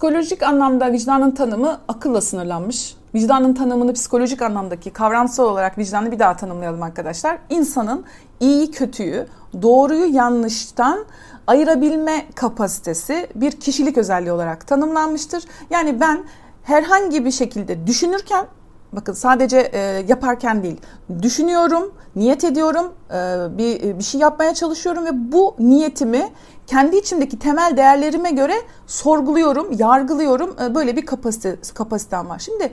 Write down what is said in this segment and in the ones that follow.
Psikolojik anlamda vicdanın tanımı akılla sınırlanmış. Vicdanın tanımını psikolojik anlamdaki kavramsal olarak vicdanı bir daha tanımlayalım arkadaşlar. İnsanın iyi kötüyü, doğruyu yanlıştan ayırabilme kapasitesi bir kişilik özelliği olarak tanımlanmıştır. Yani ben herhangi bir şekilde düşünürken bakın sadece e, yaparken değil düşünüyorum, niyet ediyorum, e, bir bir şey yapmaya çalışıyorum ve bu niyetimi kendi içimdeki temel değerlerime göre sorguluyorum, yargılıyorum. E, böyle bir kapasite kapasitem var. Şimdi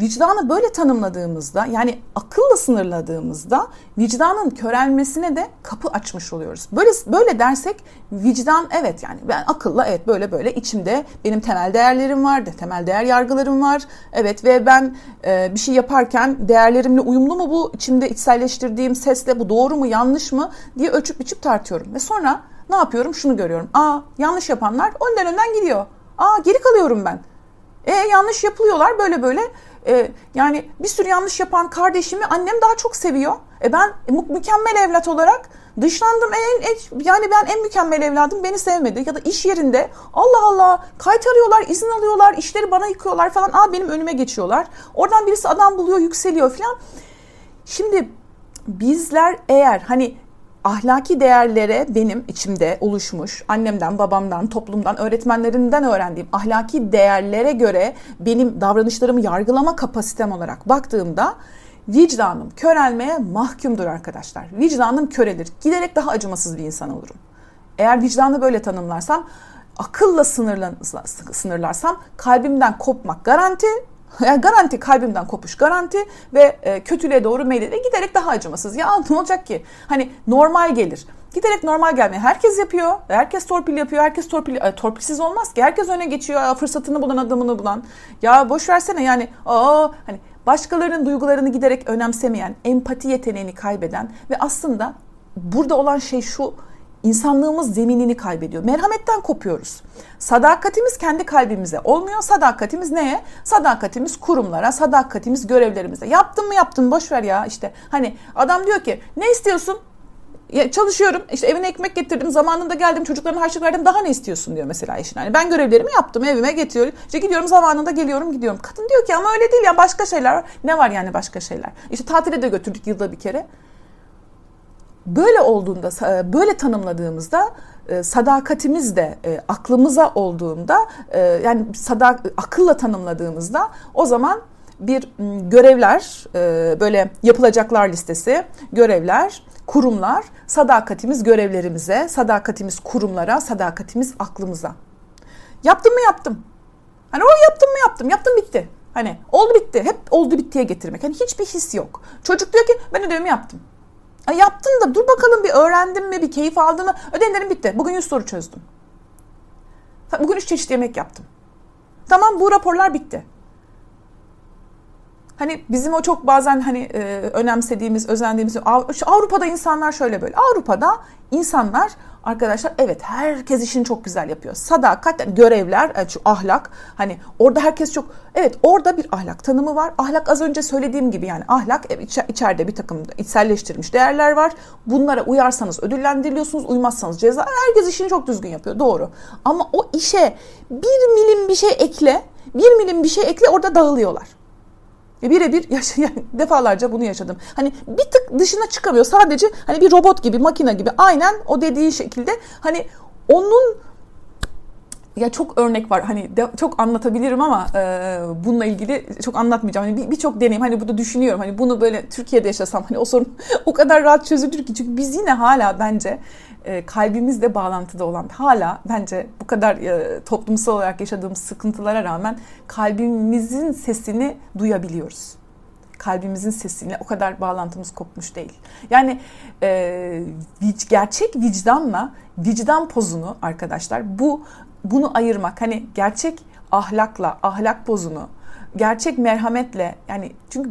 vicdanı böyle tanımladığımızda yani akılla sınırladığımızda vicdanın körelmesine de kapı açmış oluyoruz. Böyle böyle dersek vicdan evet yani ben akılla evet böyle böyle içimde benim temel değerlerim var, temel değer yargılarım var. Evet ve ben e, bir şey yaparken değerlerimle uyumlu mu bu içimde içselleştirdiğim sesle bu doğru mu yanlış mı diye ölçüp biçip tartıyorum. Ve sonra ne yapıyorum? Şunu görüyorum. Aa yanlış yapanlar önden önden gidiyor. Aa geri kalıyorum ben. E yanlış yapılıyorlar böyle böyle. E, yani bir sürü yanlış yapan kardeşimi annem daha çok seviyor. E ben mükemmel evlat olarak dışlandım. En, en, yani ben en mükemmel evladım beni sevmedi. Ya da iş yerinde Allah Allah kaytarıyorlar, izin alıyorlar, işleri bana yıkıyorlar falan. Aa benim önüme geçiyorlar. Oradan birisi adam buluyor, yükseliyor falan. Şimdi bizler eğer hani ahlaki değerlere benim içimde oluşmuş annemden, babamdan, toplumdan, öğretmenlerinden öğrendiğim ahlaki değerlere göre benim davranışlarımı yargılama kapasitem olarak baktığımda vicdanım körelmeye mahkumdur arkadaşlar. Vicdanım körelir. Giderek daha acımasız bir insan olurum. Eğer vicdanı böyle tanımlarsam, akılla sınırlarsam kalbimden kopmak garanti, yani garanti kalbimden kopuş garanti ve e, kötülüğe doğru meylede giderek daha acımasız. Ya ne olacak ki? Hani normal gelir. Giderek normal gelmeye herkes yapıyor. Herkes torpil yapıyor. Herkes torpil e, torpilsiz olmaz ki. Herkes öne geçiyor. Fırsatını bulan adamını bulan. Ya boş versene yani aa hani başkalarının duygularını giderek önemsemeyen, empati yeteneğini kaybeden ve aslında burada olan şey şu insanlığımız zeminini kaybediyor. Merhametten kopuyoruz. Sadakatimiz kendi kalbimize olmuyor. Sadakatimiz neye? Sadakatimiz kurumlara, sadakatimiz görevlerimize. Yaptım mı yaptım boş ver ya işte. Hani adam diyor ki ne istiyorsun? Ya çalışıyorum işte evine ekmek getirdim zamanında geldim çocuklarına harçlık verdim daha ne istiyorsun diyor mesela eşine. Yani ben görevlerimi yaptım evime getiriyorum işte gidiyorum zamanında geliyorum gidiyorum. Kadın diyor ki ama öyle değil ya başka şeyler. Ne var yani başka şeyler? İşte tatile de götürdük yılda bir kere. Böyle olduğunda, e, böyle tanımladığımızda e, sadakatimiz de e, aklımıza olduğunda yani sadak akılla tanımladığımızda o zaman bir görevler böyle yapılacaklar listesi görevler kurumlar sadakatimiz görevlerimize sadakatimiz kurumlara sadakatimiz aklımıza. Yaptım mı yaptım. Hani o yaptım mı yaptım. Yaptım bitti. Hani oldu bitti. Hep oldu bittiye getirmek. Hani hiçbir his yok. Çocuk diyor ki ben ödevimi yaptım Ay yaptın da dur bakalım bir öğrendin mi, bir keyif aldın mı? Ödevlerim bitti. Bugün 100 soru çözdüm. Bugün 3 çeşit yemek yaptım. Tamam bu raporlar bitti. Hani bizim o çok bazen hani e, önemsediğimiz, özendiğimiz Avrupa'da insanlar şöyle böyle. Avrupa'da insanlar arkadaşlar evet herkes işini çok güzel yapıyor. Sadakat, görevler, yani şu ahlak hani orada herkes çok evet orada bir ahlak tanımı var. Ahlak az önce söylediğim gibi yani ahlak içeride bir takım içselleştirilmiş değerler var. Bunlara uyarsanız ödüllendiriliyorsunuz, uymazsanız ceza. Herkes işini çok düzgün yapıyor doğru. Ama o işe bir milim bir şey ekle, bir milim bir şey ekle orada dağılıyorlar. E birebir defalarca bunu yaşadım. Hani bir tık dışına çıkamıyor. Sadece hani bir robot gibi, makine gibi aynen o dediği şekilde hani onun ya çok örnek var hani de, çok anlatabilirim ama e, bununla ilgili çok anlatmayacağım. Hani birçok bir deneyim hani burada düşünüyorum hani bunu böyle Türkiye'de yaşasam hani o sorun o kadar rahat çözülür ki çünkü biz yine hala bence e, kalbimizle bağlantıda olan hala bence bu kadar e, toplumsal olarak yaşadığımız sıkıntılara rağmen kalbimizin sesini duyabiliyoruz kalbimizin sesiyle o kadar bağlantımız kopmuş değil. Yani e, gerçek vicdanla vicdan pozunu arkadaşlar bu bunu ayırmak hani gerçek ahlakla ahlak pozunu gerçek merhametle yani çünkü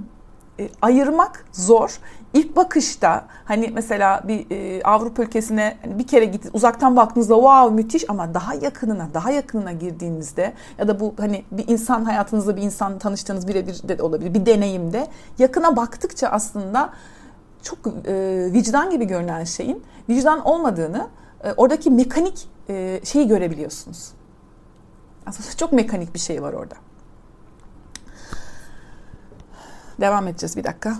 e, ayırmak zor. İlk bakışta hani mesela bir e, Avrupa ülkesine hani bir kere git uzaktan baktığınızda wow müthiş ama daha yakınına daha yakınına girdiğinizde ya da bu hani bir insan hayatınızda bir insan tanıştığınız birebir de olabilir bir deneyimde yakına baktıkça aslında çok e, vicdan gibi görünen şeyin vicdan olmadığını e, oradaki mekanik e, şeyi görebiliyorsunuz. Aslında çok mekanik bir şey var orada. Devam edeceğiz bir dakika.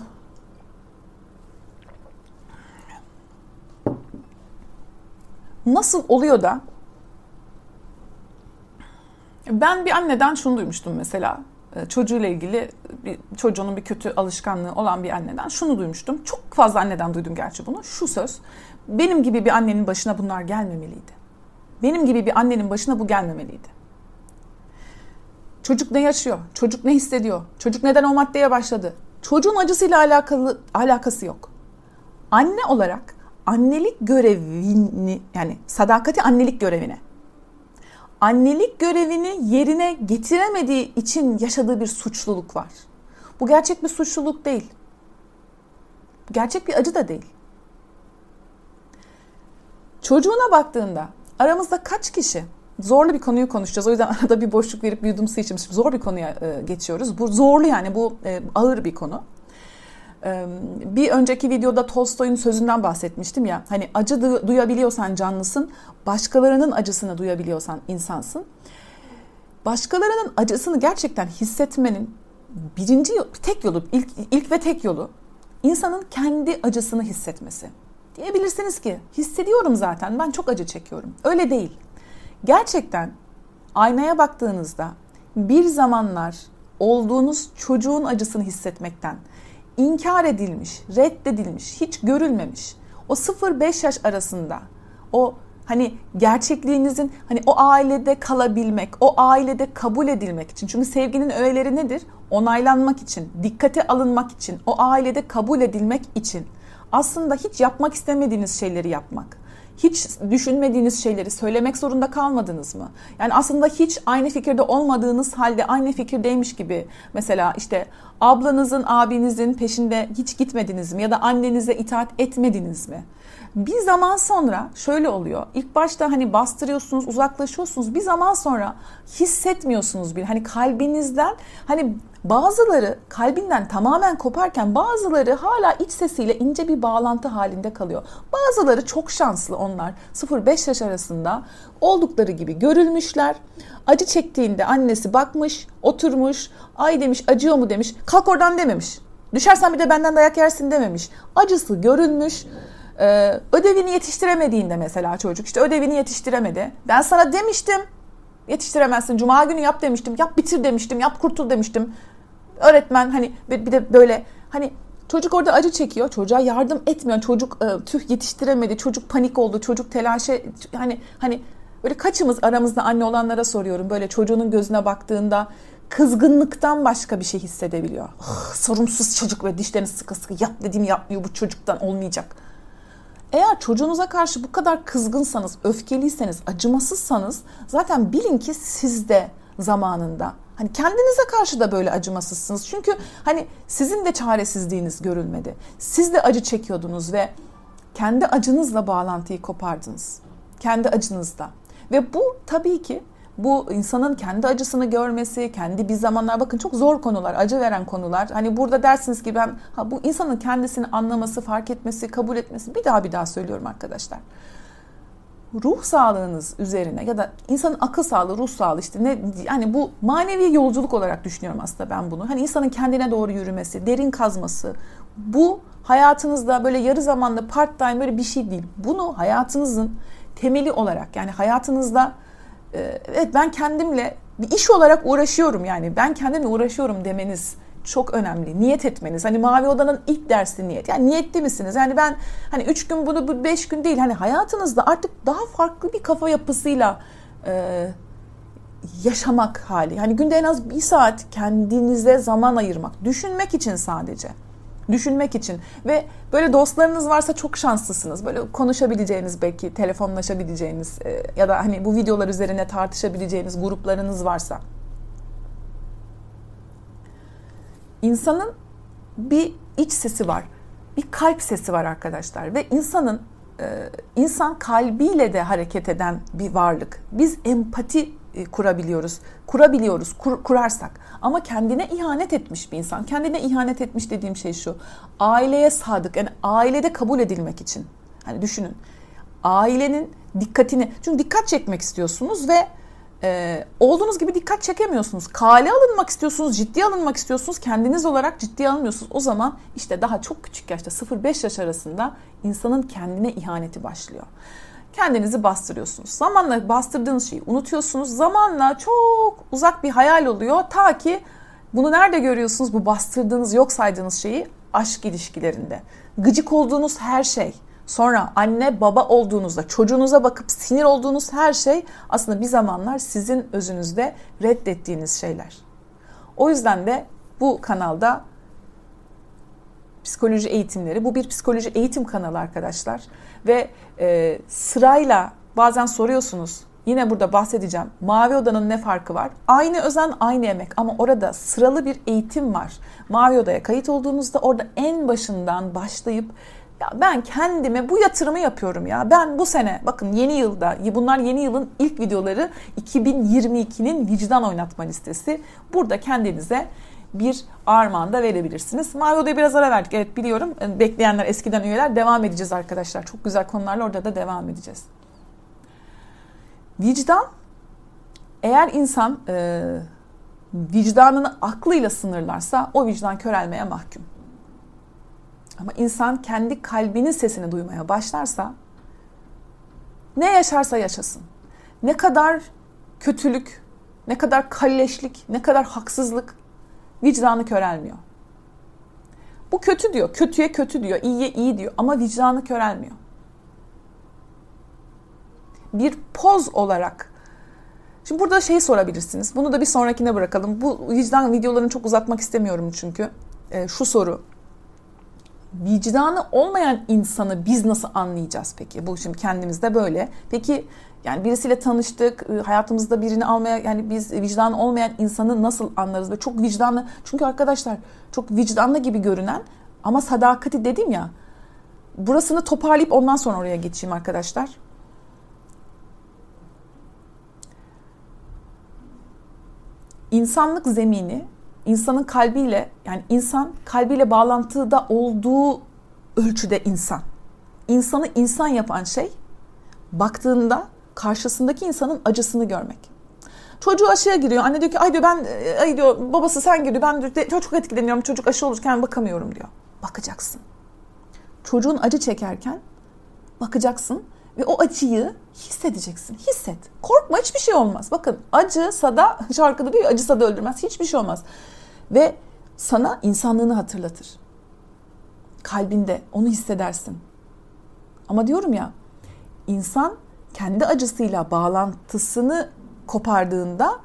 Nasıl oluyor da ben bir anneden şunu duymuştum mesela e, çocuğuyla ilgili bir çocuğunun bir kötü alışkanlığı olan bir anneden şunu duymuştum. Çok fazla anneden duydum gerçi bunu. Şu söz. Benim gibi bir annenin başına bunlar gelmemeliydi. Benim gibi bir annenin başına bu gelmemeliydi. Çocuk ne yaşıyor? Çocuk ne hissediyor? Çocuk neden o maddeye başladı? Çocuğun acısıyla alakalı alakası yok. Anne olarak annelik görevini yani sadakati annelik görevine annelik görevini yerine getiremediği için yaşadığı bir suçluluk var. Bu gerçek bir suçluluk değil. Gerçek bir acı da değil. Çocuğuna baktığında aramızda kaç kişi zorlu bir konuyu konuşacağız. O yüzden arada bir boşluk verip bir yudum su içmişim. Zor bir konuya e, geçiyoruz. Bu zorlu yani bu e, ağır bir konu. E, bir önceki videoda Tolstoy'un sözünden bahsetmiştim ya. Hani acı duyabiliyorsan canlısın, başkalarının acısını duyabiliyorsan insansın. Başkalarının acısını gerçekten hissetmenin birinci tek yolu, ilk, ilk ve tek yolu insanın kendi acısını hissetmesi. Diyebilirsiniz ki hissediyorum zaten ben çok acı çekiyorum. Öyle değil. Gerçekten aynaya baktığınızda bir zamanlar olduğunuz çocuğun acısını hissetmekten inkar edilmiş, reddedilmiş, hiç görülmemiş o 0-5 yaş arasında o hani gerçekliğinizin hani o ailede kalabilmek, o ailede kabul edilmek için. Çünkü sevginin öğeleri nedir? Onaylanmak için, dikkate alınmak için, o ailede kabul edilmek için. Aslında hiç yapmak istemediğiniz şeyleri yapmak hiç düşünmediğiniz şeyleri söylemek zorunda kalmadınız mı? Yani aslında hiç aynı fikirde olmadığınız halde aynı fikirdeymiş gibi mesela işte ablanızın, abinizin peşinde hiç gitmediniz mi ya da annenize itaat etmediniz mi? Bir zaman sonra şöyle oluyor. İlk başta hani bastırıyorsunuz, uzaklaşıyorsunuz. Bir zaman sonra hissetmiyorsunuz bir. Hani kalbinizden hani bazıları kalbinden tamamen koparken bazıları hala iç sesiyle ince bir bağlantı halinde kalıyor. Bazıları çok şanslı onlar. 0-5 yaş arasında oldukları gibi görülmüşler. Acı çektiğinde annesi bakmış, oturmuş, ay demiş acıyor mu demiş. Kalk oradan dememiş. Düşersen bir de benden dayak yersin dememiş. Acısı görülmüş. Ee, ödevini yetiştiremediğinde mesela çocuk işte ödevini yetiştiremedi. Ben sana demiştim yetiştiremezsin. Cuma günü yap demiştim. Yap bitir demiştim. Yap kurtul demiştim. Öğretmen hani bir de böyle hani çocuk orada acı çekiyor. Çocuğa yardım etmiyor. Çocuk e, tüh yetiştiremedi. Çocuk panik oldu. Çocuk telaşe hani hani böyle kaçımız aramızda anne olanlara soruyorum. Böyle çocuğunun gözüne baktığında kızgınlıktan başka bir şey hissedebiliyor. Oh, sorumsuz çocuk ve dişlerini sıkı sıkı yap dediğimi yapmıyor bu çocuktan olmayacak. Eğer çocuğunuza karşı bu kadar kızgınsanız, öfkeliyseniz, acımasızsanız zaten bilin ki siz de zamanında hani kendinize karşı da böyle acımasızsınız. Çünkü hani sizin de çaresizliğiniz görülmedi. Siz de acı çekiyordunuz ve kendi acınızla bağlantıyı kopardınız. Kendi acınızla. Ve bu tabii ki bu insanın kendi acısını görmesi, kendi bir zamanlar bakın çok zor konular, acı veren konular. Hani burada dersiniz ki ben ha bu insanın kendisini anlaması, fark etmesi, kabul etmesi bir daha bir daha söylüyorum arkadaşlar. Ruh sağlığınız üzerine ya da insanın akıl sağlığı, ruh sağlığı işte ne yani bu manevi yolculuk olarak düşünüyorum aslında ben bunu. Hani insanın kendine doğru yürümesi, derin kazması. Bu hayatınızda böyle yarı zamanlı part time böyle bir şey değil. Bunu hayatınızın temeli olarak yani hayatınızda evet ben kendimle bir iş olarak uğraşıyorum yani ben kendimle uğraşıyorum demeniz çok önemli. Niyet etmeniz. Hani Mavi Oda'nın ilk dersi niyet. Yani niyetli misiniz? Yani ben hani üç gün bunu bu beş gün değil. Hani hayatınızda artık daha farklı bir kafa yapısıyla e, yaşamak hali. Hani günde en az bir saat kendinize zaman ayırmak. Düşünmek için sadece düşünmek için ve böyle dostlarınız varsa çok şanslısınız. Böyle konuşabileceğiniz belki telefonlaşabileceğiniz e, ya da hani bu videolar üzerine tartışabileceğiniz gruplarınız varsa. İnsanın bir iç sesi var. Bir kalp sesi var arkadaşlar ve insanın e, insan kalbiyle de hareket eden bir varlık. Biz empati e, kurabiliyoruz. Kurabiliyoruz kur, kurarsak. Ama kendine ihanet etmiş bir insan. Kendine ihanet etmiş dediğim şey şu. Aileye sadık. Yani ailede kabul edilmek için. Hani düşünün. Ailenin dikkatini çünkü dikkat çekmek istiyorsunuz ve e, olduğunuz gibi dikkat çekemiyorsunuz. Kale alınmak istiyorsunuz, ciddi alınmak istiyorsunuz. Kendiniz olarak ciddi alınmıyorsunuz. O zaman işte daha çok küçük yaşta 0-5 yaş arasında insanın kendine ihaneti başlıyor. Kendinizi bastırıyorsunuz. Zamanla bastırdığınız şeyi unutuyorsunuz. Zamanla çok uzak bir hayal oluyor. Ta ki bunu nerede görüyorsunuz? Bu bastırdığınız, yok saydığınız şeyi aşk ilişkilerinde. Gıcık olduğunuz her şey Sonra anne baba olduğunuzda çocuğunuza bakıp sinir olduğunuz her şey aslında bir zamanlar sizin özünüzde reddettiğiniz şeyler. O yüzden de bu kanalda psikoloji eğitimleri, bu bir psikoloji eğitim kanalı arkadaşlar. Ve e, sırayla bazen soruyorsunuz, yine burada bahsedeceğim. Mavi Oda'nın ne farkı var? Aynı özen, aynı emek ama orada sıralı bir eğitim var. Mavi Oda'ya kayıt olduğunuzda orada en başından başlayıp ya ben kendime bu yatırımı yapıyorum ya. Ben bu sene bakın yeni yılda bunlar yeni yılın ilk videoları 2022'nin vicdan oynatma listesi. Burada kendinize bir armağan da verebilirsiniz. Mavi biraz ara verdik. Evet biliyorum. Bekleyenler eskiden üyeler devam edeceğiz arkadaşlar. Çok güzel konularla orada da devam edeceğiz. Vicdan eğer insan e, vicdanını aklıyla sınırlarsa o vicdan körelmeye mahkum. Ama insan kendi kalbinin sesini duymaya başlarsa ne yaşarsa yaşasın. Ne kadar kötülük, ne kadar kalleşlik, ne kadar haksızlık vicdanı körelmiyor. Bu kötü diyor, kötüye kötü diyor, iyiye iyi diyor ama vicdanı körelmiyor. Bir poz olarak Şimdi burada şeyi sorabilirsiniz. Bunu da bir sonrakine bırakalım. Bu vicdan videolarını çok uzatmak istemiyorum çünkü. E, şu soru vicdanı olmayan insanı biz nasıl anlayacağız peki? Bu şimdi kendimizde böyle. Peki yani birisiyle tanıştık, ıı, hayatımızda birini almaya yani biz vicdanı olmayan insanı nasıl anlarız? Ve çok vicdanlı çünkü arkadaşlar çok vicdanlı gibi görünen ama sadakati dedim ya. Burasını toparlayıp ondan sonra oraya geçeyim arkadaşlar. İnsanlık zemini insanın kalbiyle yani insan kalbiyle bağlantıda olduğu ölçüde insan. İnsanı insan yapan şey baktığında karşısındaki insanın acısını görmek. Çocuğu aşıya giriyor. Anne diyor ki ay diyor ben ay diyor babası sen giriyor. Ben diyor, çok etkileniyorum. Çocuk aşı olurken bakamıyorum diyor. Bakacaksın. Çocuğun acı çekerken bakacaksın ve o acıyı hissedeceksin. Hisset. Korkma hiçbir şey olmaz. Bakın acı sada şarkıda diyor acı sada öldürmez. Hiçbir şey olmaz. Ve sana insanlığını hatırlatır. Kalbinde onu hissedersin. Ama diyorum ya insan kendi acısıyla bağlantısını kopardığında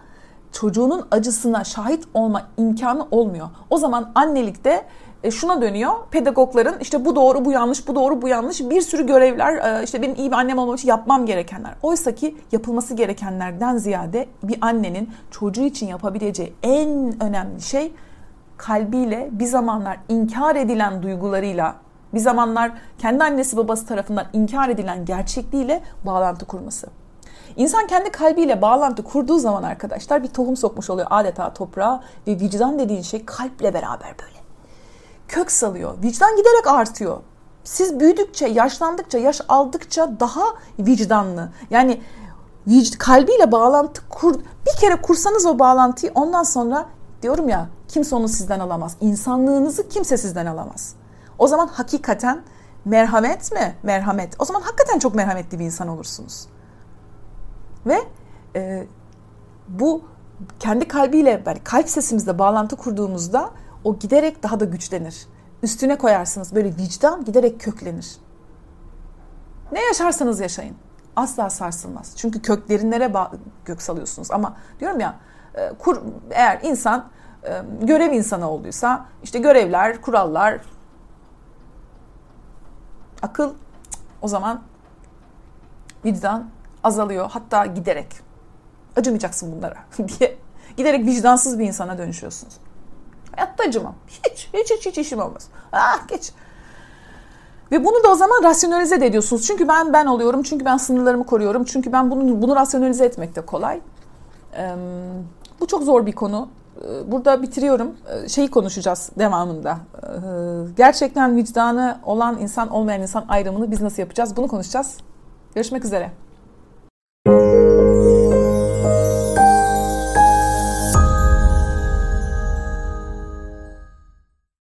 çocuğunun acısına şahit olma imkanı olmuyor. O zaman annelikte e, şuna dönüyor. Pedagogların işte bu doğru, bu yanlış, bu doğru, bu yanlış bir sürü görevler e, işte benim iyi bir annem olmam için yapmam gerekenler. Oysa ki yapılması gerekenlerden ziyade bir annenin çocuğu için yapabileceği en önemli şey kalbiyle bir zamanlar inkar edilen duygularıyla bir zamanlar kendi annesi babası tarafından inkar edilen gerçekliğiyle bağlantı kurması. İnsan kendi kalbiyle bağlantı kurduğu zaman arkadaşlar bir tohum sokmuş oluyor adeta toprağa ve vicdan dediğin şey kalple beraber böyle kök salıyor. Vicdan giderek artıyor. Siz büyüdükçe, yaşlandıkça, yaş aldıkça daha vicdanlı. Yani kalbiyle bağlantı kur. Bir kere kursanız o bağlantıyı ondan sonra diyorum ya kimse onu sizden alamaz. İnsanlığınızı kimse sizden alamaz. O zaman hakikaten merhamet mi? Merhamet. O zaman hakikaten çok merhametli bir insan olursunuz. Ve e, bu kendi kalbiyle yani kalp sesimizle bağlantı kurduğumuzda o giderek daha da güçlenir. Üstüne koyarsınız böyle vicdan giderek köklenir. Ne yaşarsanız yaşayın. Asla sarsılmaz. Çünkü köklerinlere gök salıyorsunuz. Ama diyorum ya e, kur, eğer insan e, görev insanı olduysa işte görevler, kurallar, akıl o zaman vicdan azalıyor. Hatta giderek acımayacaksın bunlara diye giderek vicdansız bir insana dönüşüyorsunuz. Hayatta acımam. Hiç, hiç, hiç, hiç işim olmaz. Ah geç. Ve bunu da o zaman rasyonalize de ediyorsunuz. Çünkü ben ben oluyorum. Çünkü ben sınırlarımı koruyorum. Çünkü ben bunu bunu rasyonalize etmek de kolay. Ee, bu çok zor bir konu. Burada bitiriyorum. Şeyi konuşacağız devamında. Ee, gerçekten vicdanı olan insan olmayan insan ayrımını biz nasıl yapacağız? Bunu konuşacağız. Görüşmek üzere.